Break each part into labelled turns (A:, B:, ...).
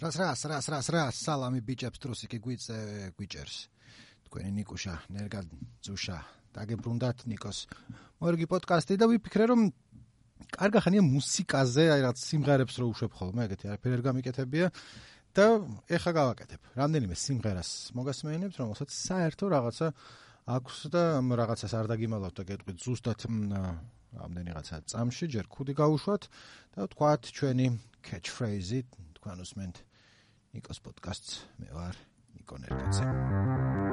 A: რას რას რას რას რას სალამი ბიჭებს დროსი კი გვიწე გვიჭერს. თქვენი ნიკუშა ნერგად ზუშა დაგებრუნდათ ნიკოს. მორგი პოდკასტი და ვიფიქრე რომ კარგა ხანია მუსიკაზე აი რაც სიმღერებს რო უშვებ ხოლმე ეგეთი არაფერი არ გამიკეთებია. და ეხა გავაკეთებ. რამდენიმე სიმღერას მოგასმენებს რომელსაც საერთო რაღაცა აქვს და რაღაცას არ დაგიმალავთ და გეტყვით ზუსტად ამდენი რაღაცა წამში ჯერ ქუდი გაუშვათ. და თქვათ ჩვენი catch phrase-ი თქვენ უსმენთ ნიკოს პოდკასტს მე ვარ ნიკო ნერგაძე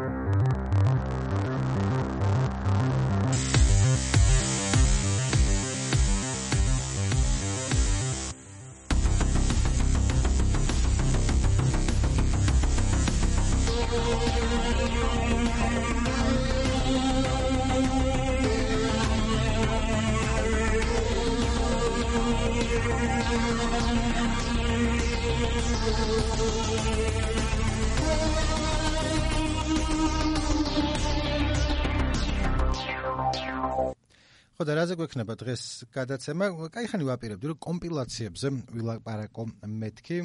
A: ხო და რაზე გვექნება დღეს გადაცემა? კაი ხანი ვაპირებდი რომ კომპილაციებზე ვილაპარაკო მეთქი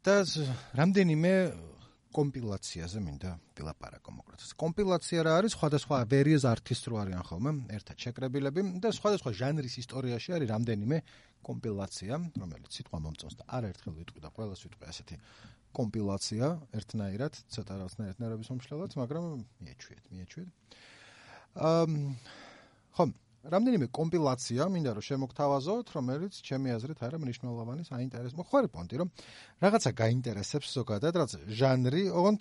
A: და რამდენიმე კომპილაციაზე მინდა ვილაპარაკო მოკლედ. კომპილაცია რა არის? სხვადასხვა various artists რო არიან ხოლმე, ერთად შეკრებილები და სხვადასხვა ჟანრის ისტორიაში არის რამდენიმე კომპილაცია, რომელიც სიტყვა მომწონს და არაერთხელ ვიტყვი და ყველას ვიტყვი ასეთი კომპილაცია ერთნაირად, ცოტა რაღაცნაირად ნერვების მომშლელად, მაგრამ მიეჩვიეთ, მიეჩვიეთ. აა ხომ რამდენიმე კომპილაცია მინდა რომ შემოგთავაზოთ, რომელიც ჩემი აზრით არა მნიშვნელოვანი საინტერესო. ხო არის პონტი, რომ რაღაცა გაინტერესებს ზოგადად რაც ჟანრი, ოღონდ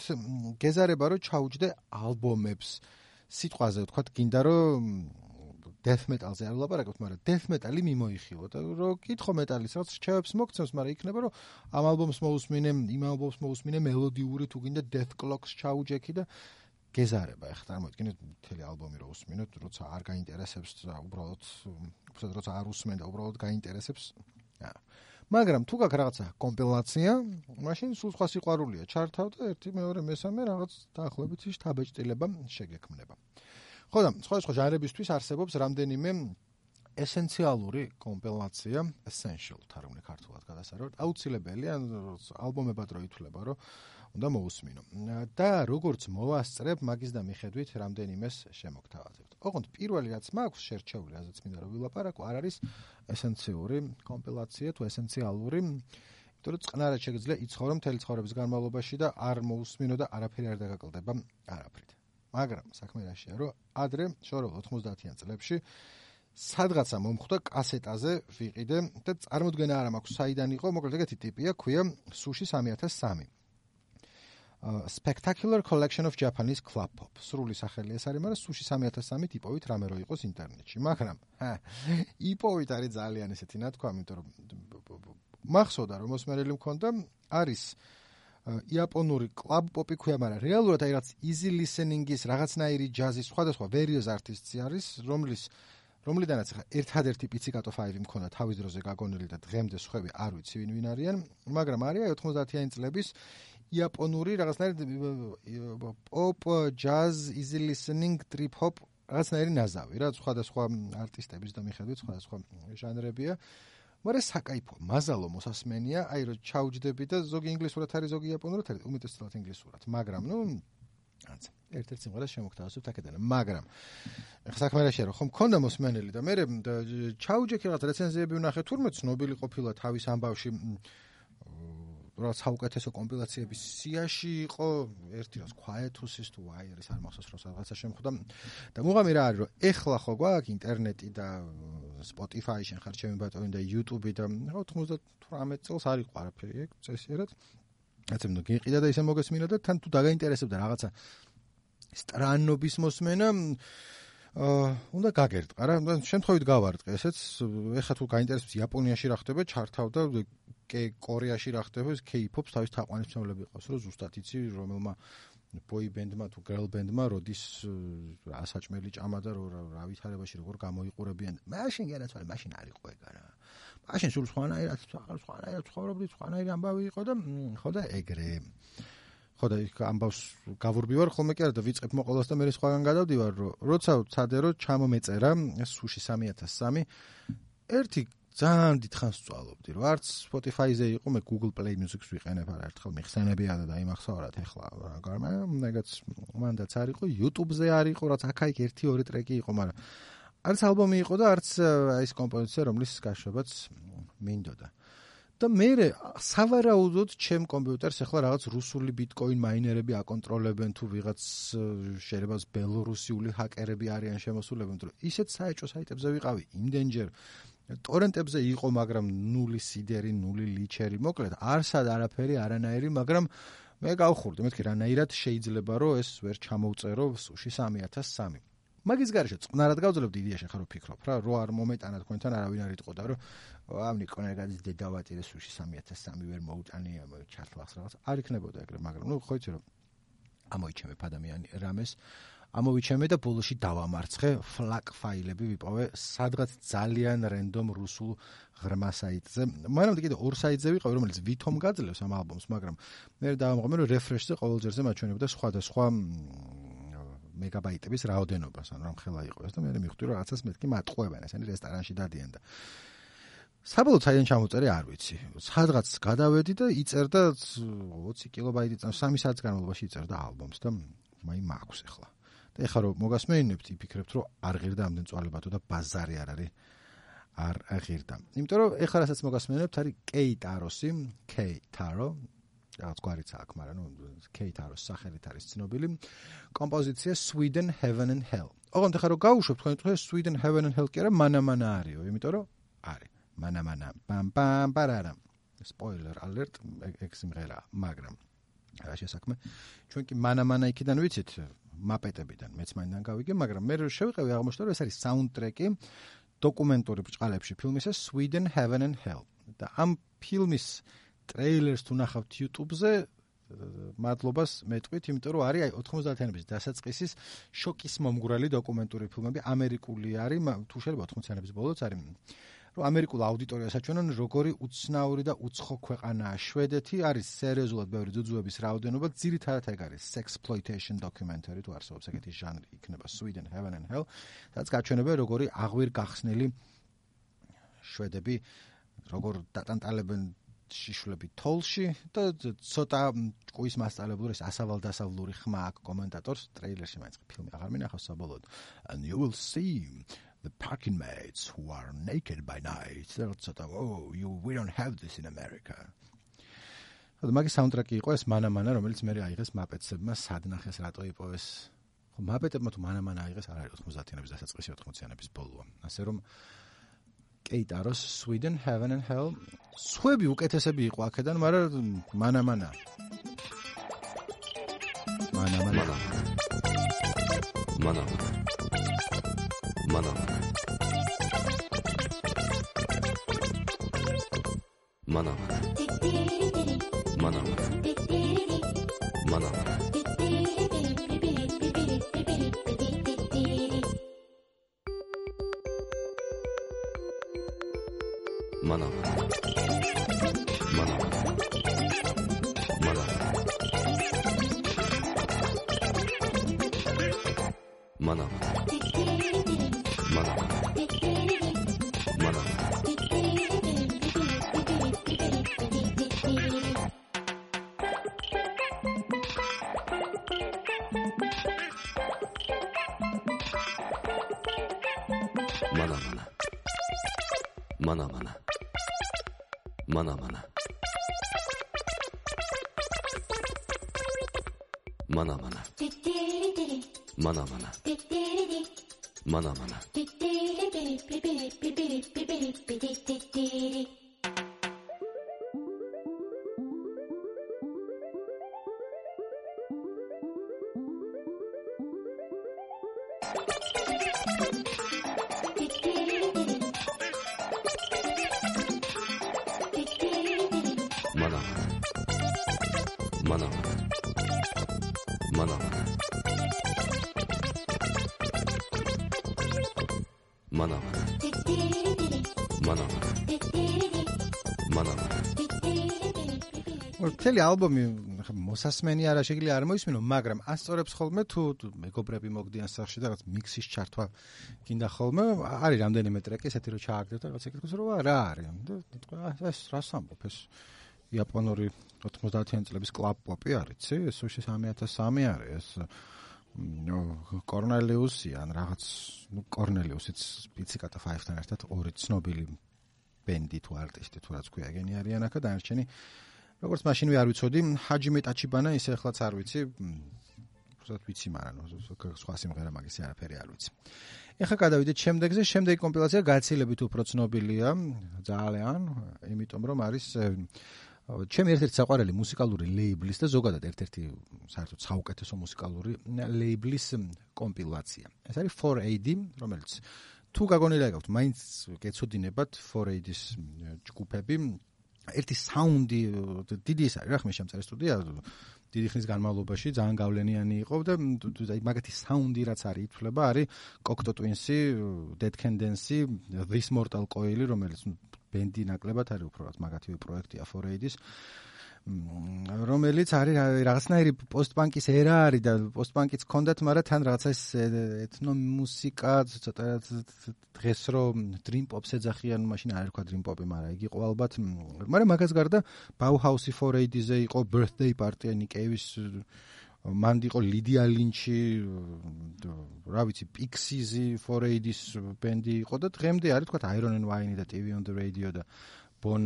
A: გეზარება რომ ჩაუჯდე ალბომებს. სიტყვაზე ვთქვათ, გინდა რომ death metal-ზე არ ვლაპარაკობთ, მაგრამ death metal-ი მიმოიხილო და რომ კითხო მეტალის რაც რჩევებს მოგცემს, მაგრამ იქნება რომ ამ ალბომს მოусმინე, იმ ალბომს მოусმინე მელოდიური თუ გინდა death clock-ს ჩაუჯექი და გეზარება. ახლა წარმოიდგინეთ მთელი ალბომი რო უსმინოთ როცა არ გაინტერესებს და უბრალოდ უბრალოდ როცა არ უსმენ და უბრალოდ გაინტერესებს. მაგრამ თუ გაქვს რაღაცა კომპილაცია მაშინ სულ სხვა სიყვარულია. ჩართავ და ერთი მეორე მესამე რაღაც დაახლოებით ის თაბეჭდილება შეგექმნება. ხო და სხვა სხვა ჟანრებისთვის არსებობს რამდენიმე ესენციალური კომპილაცია essential თარგმნი ქართულად გადასარევად აუცილებელი ან ალბომებად რო ითვლება რომ უნდა მოусმინო. და როგორც მოვასწრებ, მაგის და მიხედვით რამდენიმეს შემოგთავაზებთ. ოღონდ პირველი რაც მაქვს შერჩეული, რასაც მინდა რომ ვილაპარაკო, არ არის ესენციური კომპილაცია თუ ესენციალური იმიტომ რომ წყნარად შეიძლება იცხოვრო მთელი ცხოვრების განმავლობაში და არ მოусმინო და არაფერი არ დაგაკლდება არაფრით. მაგრამ საქმე რაშია, რომ ადრე შორეულ 90-იან წლებში სადღაცა მომხვდა კასეტაზე ვიყიდე და წარმოდგენა არ მაქვს საიდან იყო, მოკლედ ეგეთი ტიპია, ქვია სუში 3003. Spectacular collection of japanese club pop. სრული სახელი ეს არის, მაგრამ sushi 3003 ტიპოვით რამე რო იყოს ინტერნეტში. მაგრამ იპოვით არის ძალიან ესეთი ნათქვამი, იმიტომ რომ მახსოვდა რომ მოსმენელი მქონდა არის იაპონური club pop-ი ქვია, მაგრამ რეალურად აი რაც easy listening-ის რაღაცნაირი ჯაზის სხვადასხვა various artists-ი არის, რომლის რომლიდანაც ხა ერთადერთი პიციკატო ფაილი მქონდა თავის დროზე გაგონილი და დღემდე სხვები არ ვიცი ვინ ვინ არიან, მაგრამ არის 90-იანი წლების იაპონური რაღაცნაირი pop, jazz, easy listening, trip hop რაღაცნაირი ნაზავი რა სხვადასხვა არტისტების და მიხედვით სხვადასხვა ჟანრებია. მაგრამ საკაიფო, მაზალო მოსასმენია, აი რომ ჩაუჯდები და ზოგი ინგლისურად არის, ზოგი იაპონურად არის, უმეტესად ინგლისურად. მაგრამ ნუ ანც ერთ-ერთ სიმღერას შემოგთავაზებთ აქედან. მაგრამ ახლა საქმე რაშია რომ ხომ მქონდა მოსმენელი და მე ჩაუჯექი რაღაც რეცენზიები ვნახე თურმე ცნობილი ყოფილა თავის ამბავში რა საუკეთესო კომპილაციების სიაში იყო ერთი რას quietus-ის თუ wire-ის არ მახსოვს რა რაღაცა შემხვდა და მუღამი რა არის რომ ეხლა ხო გვაქვს ინტერნეტი და Spotify შენ ხარ ჩემი ბატონი და YouTube და 98 წელს არ იყო არაფერი ეგ წესიერად ასე ნუ გიყიდა და ისე მოგესმინა და თან თუ დაგაინტერესებდა რაღაცა სტრანობის მოსმენა აა უნდა გაგერტყა რა. შემთხვევით გავარტყე ესეც. ეხლა თუ გაინტერესებს იაპონიაში რა ხდება ჩართავ და კე კორეაში რა ხდება ეს K-pop-ს თავის თაყვანისმცემლები ყავს რომ ზუსტად იცი რომელმა boy band-მა თუ girl band-მა როდის ასაჭმელი ჭამა და რა ვითარებაში როგორ გამოიყურებიან. მაშინ განაცვალე მაშინ არ იყო ეგ არა. მაშინ სულ სხვანაირად სხვანაირად ცხოვრობდი სხვანაირი ამბავი იყო და ხო და ეგრე. ხო და იქ ამბავს გავურბივარ ხოლმე კი არა და ვიწყებ მოყოლას და მე სხვაგან გადავდივარ. რომ როცა ცადე რომ ჩამომეწერა სუში 3003 ერთი ძალიან დიდხანს ვწვალობდი, რომ არც Spotify-ზე იყო, მე Google Play Music-ს ვიყენებ არა ერთხელ მიხსენებია და დაიმახსოვრად ეხლა რა მე ნეგაც მანდაც არ იყო, YouTube-ზე არ იყო, რაც აქა-იქ 1-2 ტრეკი იყო, მაგრამ არც ალბომი იყო და არც ეს კომპოზიცია, რომლის გაშვებაც მინდოდა. და მე სავარაუდოდ ჩემ კომპიუტერს ახლა რაღაც რუსული ბიტკოინ მაინერები აკონტროლებენ თუ ვიღაც შეიძლება ბელორუსიული ჰაკერები არიან შემოსულები, მაგრამ ისეთ საეჭო საიტებზე ვიყავი. იმდენჯერ ტორენტებზე იყო, მაგრამ ნული სიდერი, ნული ლიჩერი, მოკლედ არსად არაფერი არანაირი, მაგრამ მე გავხურდი, მეთქი რანაირად შეიძლება რომ ეს ვერ ჩამოვწერო სუში 3003. მაგის garaშე წყნარად გავძლებდი იდეაში ხარო ფიქრობ რა, რო არ მომეტანა თქვენთან არავინ არ იტყოდა რომ ამ ნიკონეგაძის დედავატირე სუში 3003 ვერ მოუტანია ჩართლახს რაღაც. არ იქნებოდა ეგრე, მაგრამ ნუ ხო იცი რომ ამოიჩემებ ადამიანი რამეს ამოვიჩემე და ბოლოში დავამარცხე ფლაკ ფაილები ვიპოვე სადღაც ძალიან რენდომ რუსულ ღრმა საიტზე. მაგრამ კიდე ორ საიტზე ვიყავი, რომელიც ვითომ გაძლევს ამ ალბომს, მაგრამ მე დავამღიმე რომ რეფრეშზე ყოველ ჯერზე მაჩვენებდა სხვადასხვა მეგაბაიტების რაოდენობას, ანუ რამ ხელა იყო ეს და მე მივხვდი რომ რაღაცას მეთქი მატყუებენ, ესენი რესტორანში დადიან და საბოლოოდ საიდან ჩამოწერე არ ვიცი. სადღაც გადავედი და იწერდა 20 კილობაიტი წამს 3 საათის განმავლობაში იწერდა ალბომს და მაი მაქვს ახლა. და ეხლა რომ მოგასმენინებთ, იფიქრებთ, რომ არ ღირდა ამდენ წვალებათო და ბაზარი არ არის არ აღირდა. იმიტომ რომ ეხლა რასაც მოგასმენინებთ, არის K-Taros-ი, K-Taro, რაღაც გვარიც აქვს, მაგრამ ნუ K-Taros სახელით არის ცნობილი. კომპოზიცია Sweden Heaven and Hell. ოღონდ ეხლა რომ გავუშვებ თქვენ თქვენ Sweden Heaven and Hell კი არა, მანამანა არისო, იმიტომ რომ არის. მანამანა. პამ პამ პარარა. Spoiler alert, ეგ სიმღერა, მაგრამ რა შესაქმე? ჩვენ კი მანამანა იქიდან ვიცით, მაპეტებიდან მეც მაინდან გავიგე, მაგრამ მე შევიყევი აღმოჩნდა რომ ეს არის საუნდტრეკი დოკუმენტური ბრჭყალებში. ფილმისა Sweden Heaven and Hell. და ამ ფილმის ტრეილერს თუ ნახავთ YouTube-ზე მადლობას მეტყვით, იმიტომ რომ არის 90-იანების დასაწყისის შოკის მომგვრალი დოკუმენტური ფილმები, ამერიკული არის, თუ შეიძლება 80-იანების ბოლოც არის რომ ამერიკულ აუდიტორიას აჩვენონ როგორი უცნაური და უცხო ქვეყანაა. შვედეთი არის სერიოზულად ბევრი ძუძუების რაოდენობა ძირითადად ეგ არის sexploitation documentary თუ არსებობს ეგეთი ჟანრი იქნება Sweden Heaven and Hell რაც გაჩვენება როგორი აღვირ გახსნილი შვედები როგორ დატანტალებენ შიშვლები თოლში და ცოტა ჭკუის მასწავლებლური ასავალდასავლური ხმა აქვს კომენტატორს. ტრეილერში მაინც ფილმი აღარ მინახავს საბოლოოდ. And you will see the parking mates who are naked by night. They're sort of, oh, you, we don't have this in America. ხო მაგის საუნდტრეკი იყო ეს მანამანა რომელიც მე აიღეს მაპეტსებმა სადნახეს რატო იპოვეს? ხო მაპეტებმა თუ მანამანა აიღეს არ არის 90-იანების დასაწყისი 80-იანების ბოლოა. ასე რომ კეიტაროს Sweden Heaven and Hell სვები უკეთესები იყო აქედან მაგრამ მანამანა მანამანა მანამანა まだまだ Mana mana. Mana mana. Mana mana. მთელი ალბომი მოსასმენი არა შეიძლება არ მოისმინო, მაგრამ ასწორებს ხოლმე თუ მეგობრები მოგდიან სახში და რაღაც მიქსის ჩართვა გინდა ხოლმე, არის რამდენიმე ტრეკი ესეთი რომ ჩააგდებ და რაღაც ეკითხოს რომ რა არის და ეს რა სამბობ ეს იაპონური 90-იან წლების კლაბ პოპი არის, ცი? ეს უშე 3003 არის ეს კორნელიუსი ან რაღაც ნუ კორნელიუსიც პიციკატა 5-თან ერთად ორი ცნობილი ბენდი თუ არტისტი თუ რაც ქვია გენი არიან ახლა დაერჩენი როგორც მაშინვე არ ვიცოდი ჰაჯიმე ტაჩიბანა ისე ახლაც არ ვიცი. უბრალოდ ვიცი მაგრამ სხვა სიმღერა მაგისი არაფერი არ ვიცი. ეხლა გადავიდეთ შემდეგზე. შემდეგი კომპილაცია გაცილებით უფრო ცნობილია ძალიან იმიტომ რომ არის ჩემი ერთ-ერთი საყვარელი მუსიკალური ლეიბლის და ზოგადად ერთ-ერთი საერთოდ საუკეთესო მუსიკალური ლეიბლის კომპილაცია. ეს არის 4AD რომელიც თუ გაგონილა გაქვთ, მაინც გეცოდინებათ 4AD-ის ჯგუფები. ერთი საუნდი დიდი ის არის, რა ხმე შემწერ სტუდია დიდი ხნის განმავლობაში ძალიან გავლენიანი იყო და აი მაგათი საუნდი რაც არის ითვლება არის Cocteau Twins-ი, Dead Can Dance-ი, This Mortal Coil, რომელიც ბენდი ნაკლებად არის უფრო რაც მაგათი პროექტია 4AD-ის. რომელიც არის რაღაცნაირი პოსტპანკის ერა არის და პოსტპანკიც ჰქონდათ, მაგრამ თან რაღაცა ეს ეთნო მუსიკა ცოტა დღეს რომ dream pop-ს ეძახიან, მაშინ არ ერქვა dream pop-ი, მაგრამ იგი ყო ალბათ. მაგრამ მაგას გარდა Bauhaus-ი 4AD-ზე იყო birthday party ნიკევის მან იყო ლიდია ლინჩი რა ვიცი პიქსიზი 4AD-ის ბენდი იყო და დღემდე არის თქვა Iron and Wine და TV on the Radio და Bon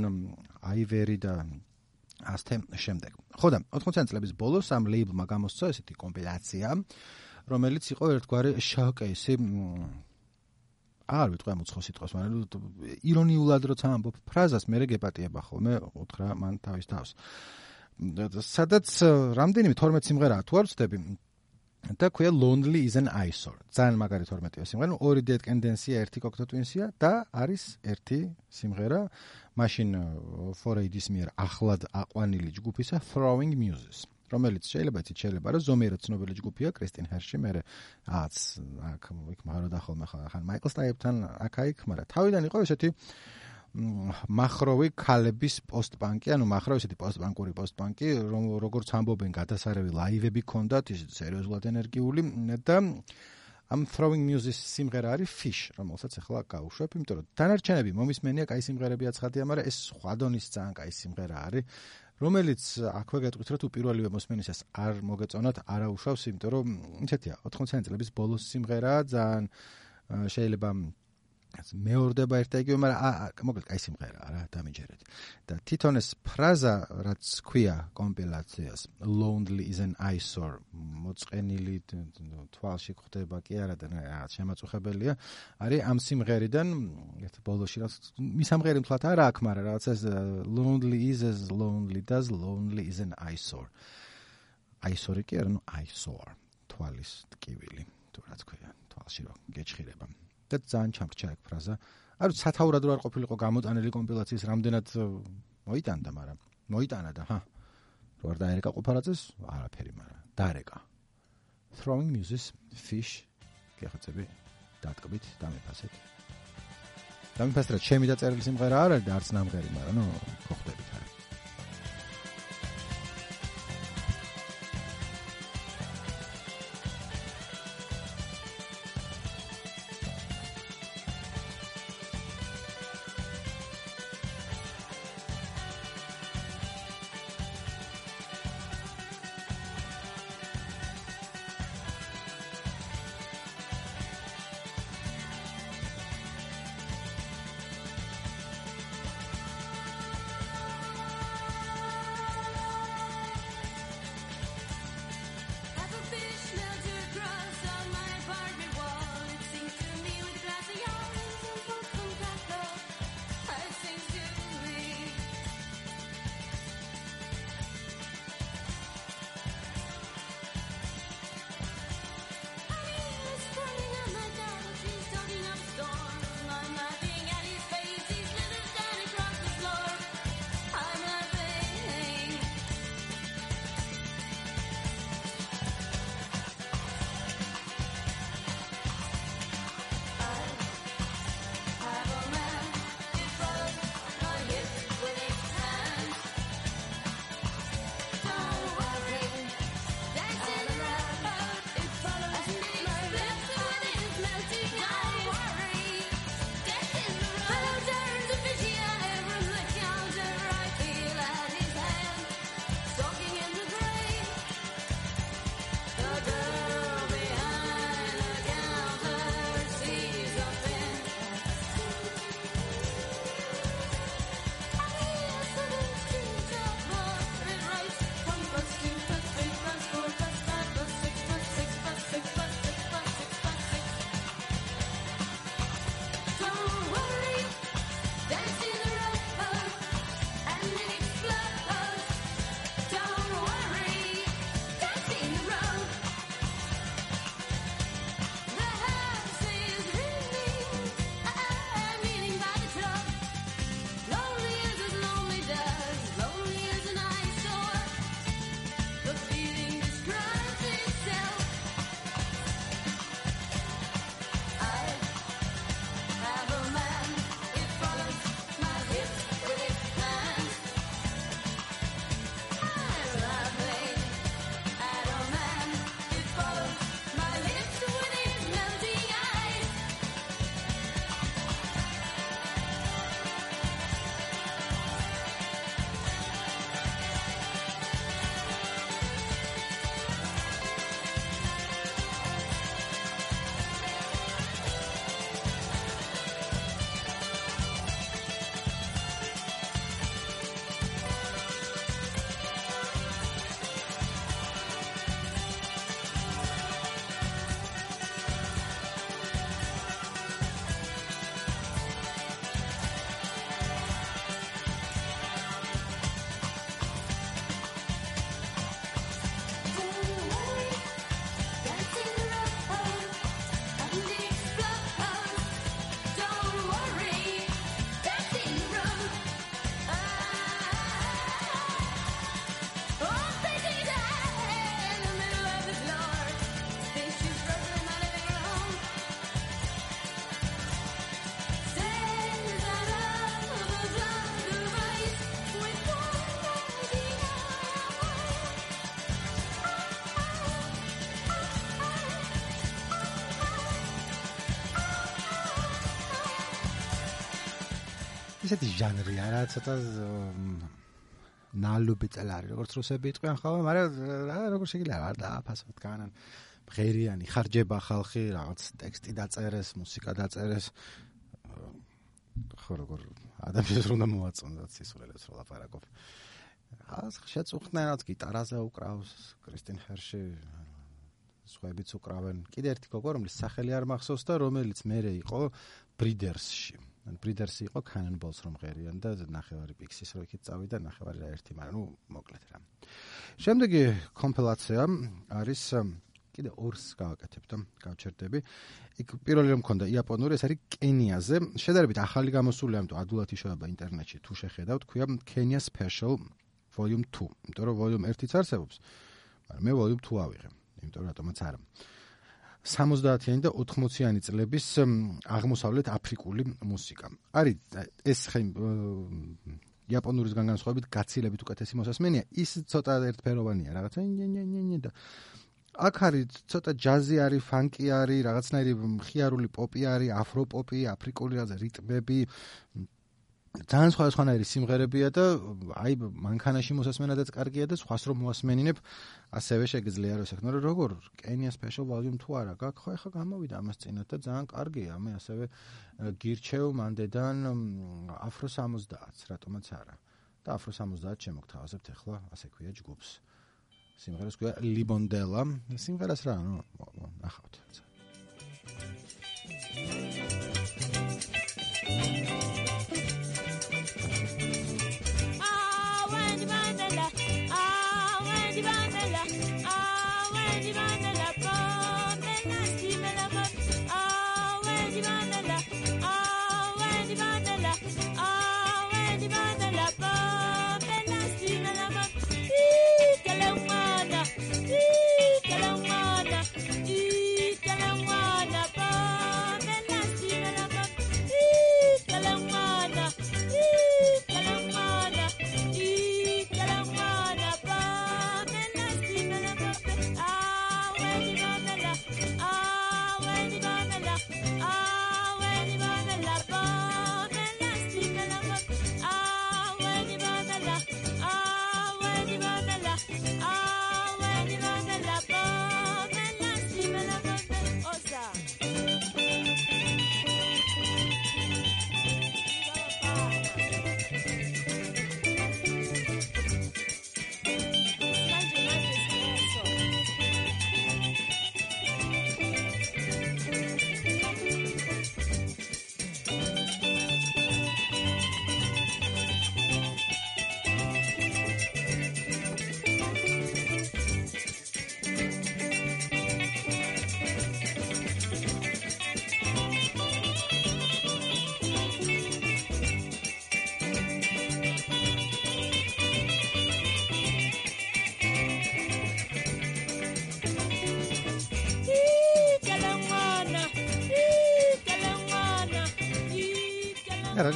A: Ivory და ასთე შემდეგ. ხო და 80 წლების ბოლოს ამ ლეიბლმა გამოსცა ესეთი კომპილაცია, რომელიც იყო ერთგვარი შოკეისი არ ვიტყვი ამ უცხო სიტყვას, მაგრამ ირონიულად როცა ამბობ ფრაზას, მე რეგეპატიება ხოლმე უთხრა მან თავის თავს. სადაც რამდენიმე 12 სიმღერაა თუ არ ვწდები და ქვია Lonely is an Eyesore. ძალიან მაგარი 12-ია სიმღერა, ორი Dead Tendency-ია, ერთი Cocteau Twins-ია და არის ერთი სიმღერა მაშინ 4AD-ის მიერ ახლად აყვანილი ჯგუფისა Throwing Muses. რომელიც შეიძლება იცით შეიძლება რომ ზომიერად ცნობილი ჯგუფია კრისტინ ჰერში მე რაც აქ იქ მაგარო დახოლმე ხან მაიკლ სტაიპთან აქ აიქ მაგრამ თავიდან იყო ესეთი მახროვი ქალების პოსტპანკი, ანუ მახროვი ესეთი პოსტპანკური პოსტპანკი, როგორც ამბობენ, გადასარევი ლაივები ქონდათ, ისეთ სერიოზულად ენერგიული და ამ throwing music სიმღერა არის fish, რომელსაც ახლა გავუშვებ, იმიტომ რომ დანარჩენები მომისმენია, კაი სიმღერები აცხადია, მაგრამ ეს სხვა დონის ძალიან კაი სიმღერა არის. რომელიც აქვე გეტყვით, რომ თუ პირველივე მოსმენისას არ მოგეწონათ, არ აუშვავს, იმიტომ რომ ისეთია 80 წლების ბოლოს სიმღერაა, ძალიან შეიძლება მეორდება ერთ იგივე, მაგრამ მოკლედ კაი სიმღერაა რა, დამიჯერეთ. და თვითონ ეს ფრაზა, რაც ქვია კომპილაციას, lonely is an eyesore, მოწყენილი თვალში ხვდება კი არა და შემაწუხებელია, არის ამ სიმღერიდან ერთ ბოლოში რაც მისამღერი მთლად არა აქვს, მაგრამ რაღაც ეს lonely is as lonely does lonely is an eyesore. eyesore კი არა, ну eyesore, თვალის ტკივილი, თუ რაც ქვია, თვალში რო გეჭხირება. და ძალიან ჩამრჩა ეგ ფრაზა. არ ვიცი სათაურად რო არ ყოფილიყო გამოტანილი კომპილაციის რამდენად მოიტანდა, მაგრამ მოიტანა და ჰა. რო არ დაერეკა ყოფარაძეს, არაფერი, მაგრამ დაერეკა. Throwing Muses Fish გეხოცები დატკბით და მეფასეთ. და მეფასეთ რა ჩემი დაწერილი სიმღერა არ არის და არც ნამღერი, მაგრამ ნუ გოხდებით არა. ისეთი ჟანრი არა ცოტა ნალუბი წელარი როგორც რუსები იყვიან ხოლმე მაგრამ რა როგორ შეიძლება არ დააფასოთ განან ღერიანი ხარჯება ხალხი რაღაც ტექსტი დაწერეს მუსიკა დაწერეს. ხო როგორ ადამიანს უნდა მოაწონდათ სისულელეს რო ლაპარაკობ. ას შეწუხნენად გიტარაზე უკრავს კრისტინ ჰერში სხვაებიც უკრავენ. კიდე ერთი გოგო რომლის სახელი არ მახსოვს და რომელიც მეરે იყო ბრიდერსში ან ბრიდერსი იყო კანონბოლს რომ ღერიან და ნახევარი პიქსის რო იქით წავიდა ნახევარი რა ერთი მაგრამ ნუ მოკლედ რა შემდეგი კომპილაცია არის კიდე ორს გავაკეთებ და გავჩერდები. იქ პირველი რომ მქონდა იაპონური, ეს არის კენიაზე. შედარებით ახალი გამოსული, ამიტომ ადულად იშოვება ინტერნეტში. თუ შეხედავთ, ქვია Kenya Special Volume 2. იმიტომ რომ Volume 1-იც არსებობს. მაგრამ მე Volume 2 ავიღე. იმიტომ რატომაც არა. 70-იანი და 80-იანი წლების აღმოსავლეთ აფრიკული მუსიკა. არის ეს იაპონურისგან განსხვავებით გაცილებით უკეთესი მოსასმენია. ის ცოტა ერთფეროვანია, რაღაცა ნი ნი ნი ნი და აქ არის ცოტა ჯაზი არის, ფანკი არის, რაღაცნაირი მხიარული პოპი არის, აფროპოპი, აფრიკული რაღაცა რიტმები. ძალიან სხვადასხვანაირი სიმღერებია და აი მანქანაში მოსასმენადაც კარგია და სხვას რომ მოასმენინებ, ასევე შეგიძლია რომ საქმე როგორ Kenya Special Volume 2 არა გაქვს, ხო ეხა გამოვიდა ამას წინათ და ძალიან კარგია. მე ასევე გირჩევ მანდედან Afro 70-ს, რატომაც არა. და Afro 70 შემოგთავაზებთ ახლა, ასე ქვია ჯგუფს. სიმღერას ქვია ლიბონდელა სიმღერას რა ნახავთ არა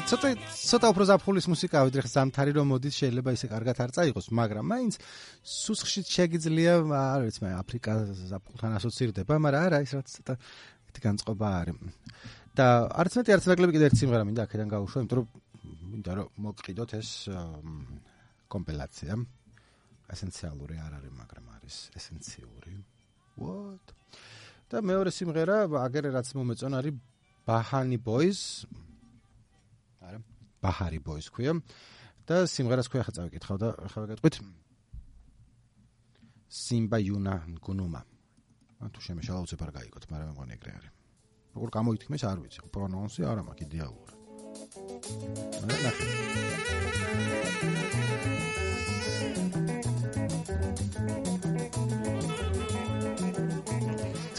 A: ცოტა ცოტა უფრო ზაფხულის მუსიკა ვიდრე ზამთარი რომ მოდის შეიძლება ისე კარგად არ წაიღოს მაგრამ მაინც სუსხში შეგიძლია არ ვიცი მე აფრიკა ზაფხულთან ასოცირდება მაგრამ არა ის რაც ცოტა ერთი განწყობა არის. და არც მეტი არც ნაკლები კიდე ერთი სიმღერა მინდა აქედან გავუშვა იმიტომ რომ მინდა რომ მოგყიდოთ ეს კომპილაცია. ესენციალური არ არის მაგრამ არის ესენციური. What? და მეორე სიმღერა აგერე რაც მომეწონა არის ბაჰანი ბოიზ ბაჰარი ბოის ქვია. და სიმღერას ქვია ხა წავიკითხავ და ხა ვეკეთვით სიმბა იუნა გუნუმა თუ შემეშალა უცებ არ გაიგოთ მაგრამ მე მგონი ეგრე არის. როგორ გამოითქმის არ ვიცი პრონონსი არა მაქვს იდეალური არა ნახე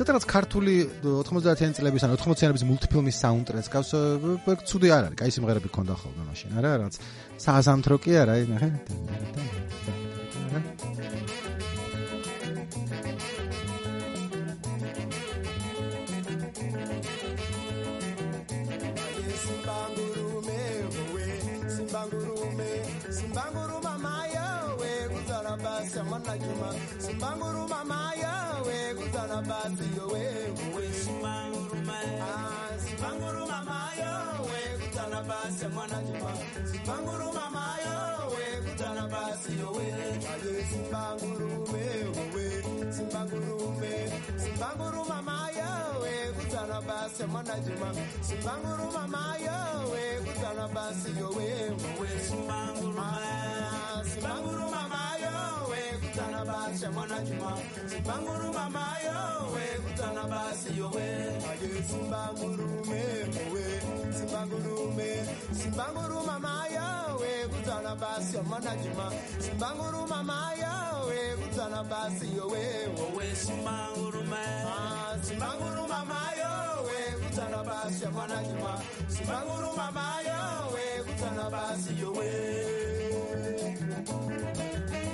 A: ცოტაც ქართული 90-იანი წლების ან 80-იანების მულტიფილმის საუნდტრეკს გავს ცუდი არ არის, კაი სიმღერები ქონდა ხოლმე მაშინ, არა, რაც სააზამთრო კი არა, ნახე. Simbanguru mama yo we kuzara basi amana juma Simbanguru mama yo mwana basi yowe. Wesumanguruma ah, sipanguruma mayo we
B: kutana basi mwana juma sipanguruma mayo we kutana basi yowe. Aye simbangurume we simbangurume simbanguruma mayo we kutana basi mwana juma simbanguruma mayo we kutana basi yowe wesumanguruma ah, simbanguruma kutana basi mwana juma. Simbanguruma mayo we kutana basi yowe. Aye simbangurume we simbangurume simbanguruma mayo we kutana basi mwana juma. Simbanguruma mayo we kutana basi yowe. Wowe simbangurume ah, simbanguruma mayo we kutana basi mwana juma. Simbanguruma mayo we kutana basi yowe. Thank you.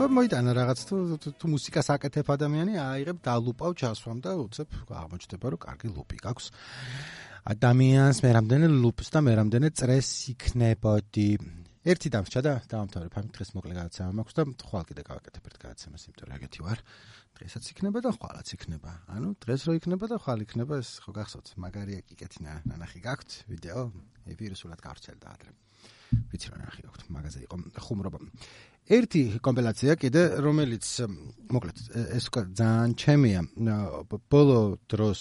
A: ხო მოიტანა რაღაც თუ თუ მუსიკას აკეთებ ადამიანი აიღებ დალუპავ ჩასვამ და უცებ აღმოჩნდება რომ კარგი ლუპი გაქვს. ადამიანს მე რამდენი ლუპს და მე რამდენი წრეს იქნებოდი. ერთი დამრჩა და დაამთავრე ფამი დღეს მოკლე გადაცემა მაქვს და ხვალ კიდე გავაკეთებ ერთ გადაცემას იმიტომ რომ ეგეთი ვარ. დღესაც იქნება და ხვალაც იქნება. ანუ დღეს რო იქნება და ხვალ იქნება ეს ხო გახსოვთ. მაგარია კიკეთინა ნანახი გაქვთ. ვიდეო ვირუსულად გავრცელდა ადრე ვიცი რა ნახი გაქვთ მაგაზე იყო. ხუმრობა. ერთი კომპილაცია კიდე რომელიც მოკლედ ეს ძალიან ჩემია. ბოლო დროს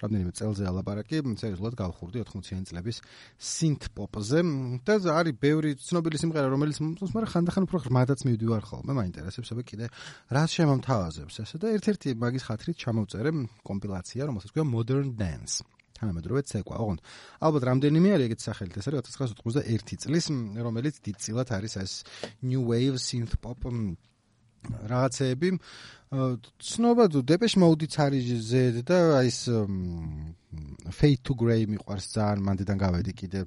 A: რამდენიმე წელზე ალაპარაკი სერიოზულად გავხურდი 80-იან წლების სინთ პოპზე და არის ბევრი ცნობილი სიმღერა რომელიც მომწონს მაგრამ ხანდახან უფრო ღრმადაც მივდივარ ხოლმე მაინტერესებს აბა კიდე რას შემომთავაზებს. ესე და ერთ-ერთი მაგის ხათრით ჩამოვწერე კომპილაცია რომელსაც ქვია Modern Dance თანამედროვე ცეკვა. ოღონდ ალბათ რამდენიმე არის ეგეთ სახელით, ეს არის 1991 წლის, რომელიც დიდწილად არის ეს new wave synth pop რაღაცეები. ცნობა თუ Depeche Mode-იც არის ზე და აი ეს Fade to Grey მიყვარს ძალიან, მანდიდან გავედი კიდე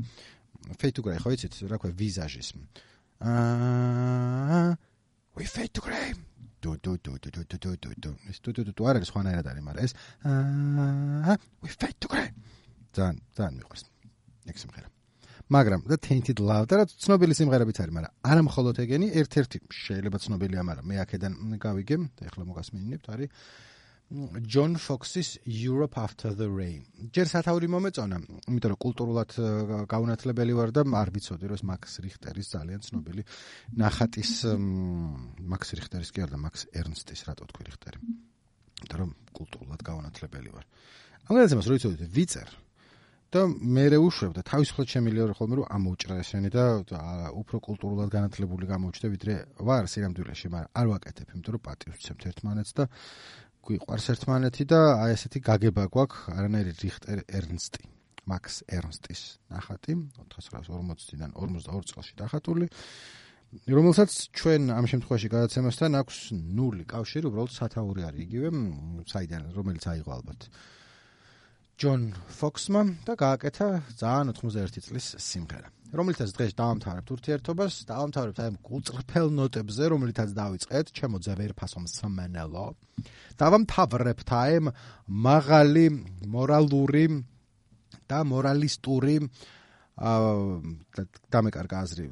A: Fade to Grey, ხო იცით, რა ქვია, Visage-ის. აა We Fade to Grey. დუ დუ დუ დუ დუ დუ დუ დუ ეს დუ დუ დუ არ არის ხვანაერად არის მაგრამ ეს აა we fight to grey ძალიან ძალიან მიყვარს. ეგ სიმღერა. მაგრამ და tainted love და რა ცნობილი სიმღერებიც არის მაგრამ არა მხოლოდ ეგენი ერთ-ერთი შეიძლება ცნობილია მაგრამ მე აქედან გავიგე და ეხლა მოგასმინებთ არის John Fox-ის Europe After the Rain. ჯერ სათაური მომეწონა, იმიტომ რომ კულტურულად გაუნათლებელი ვარ და არ ვიცოდი რომ მაქს რიხტერის ძალიან ცნობილი ნახატის მაქს რიხტერის კი არა მაქს ერნსტის რატო თქვი რიხტერი. იმიტომ რომ კულტურულად გაუნათლებელი ვარ. ამ გადაცემას რო იცოდით ვიწერ და მე რეუშვებ და თავისუფლად შემიძლია ხოლმე რომ ამოვჭრა ესენი და უფრო კულტურულად განათლებული გამოჩნდა ვიდრე ვარ სინამდვილეში, მაგრამ არ ვაკეთებ, იმიტომ რომ პატივს ვცემთ ერთმანეთს და გვიყვარს ერთმანეთი და აი ესეთი გაგება გვაქვს არანაირი რიხტერ ერნსტი მაქს ერნსტის ნახატი 1940-დან 42 წელში დახატული რომელსაც ჩვენ ამ შემთხვევაში გადაცემასთან აქვს ნული კავშირი უბრალოდ სათაური არის იგივე საიდან რომელიც აიღო ალბათ ჯონ ფოქსმა და გააკეთა ძალიან 91 წლის სიმღერა რომელიცაც დღეს დაამთავრებთ ურთიერთობას, დაამთავრებთ აი გულწრფელ ნოტებზე, რომელიცაც დავიწყეთ, ჩემო ძებერფასო მსმენელო. დავამთავრებთ აი მაღალი მორალური და მორალისტური აა დამეკარგა აზრი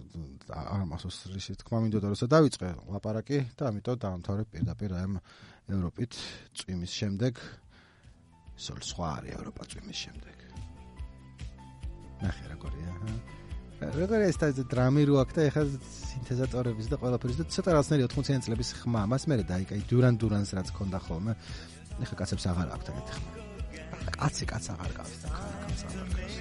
A: ამასოს ისი თქმა მინდოდა რომ დავიწყე ლაპარაკი და ამიტომ დაამთავრებ პირდაპირ აი ევროპით წვიმის შემდეგ სულ სხვა არის ევროპა წვიმის შემდეგ. ნახე როგორია, ჰა? როგორია ეს და დრამი რო აქ და ეხლა სინთეზატორების და ყველაფრის და ცოტა რასნერი 80-იანი წლების ხმა, მას მე დაიკაი დურან დურანს რაც ქონდა ხოლმე. ეხლა კაცებს აღარ აქვთ ეგეთი ხმა. კაცი კაც აღარ გავს და კაც აღარ გავს.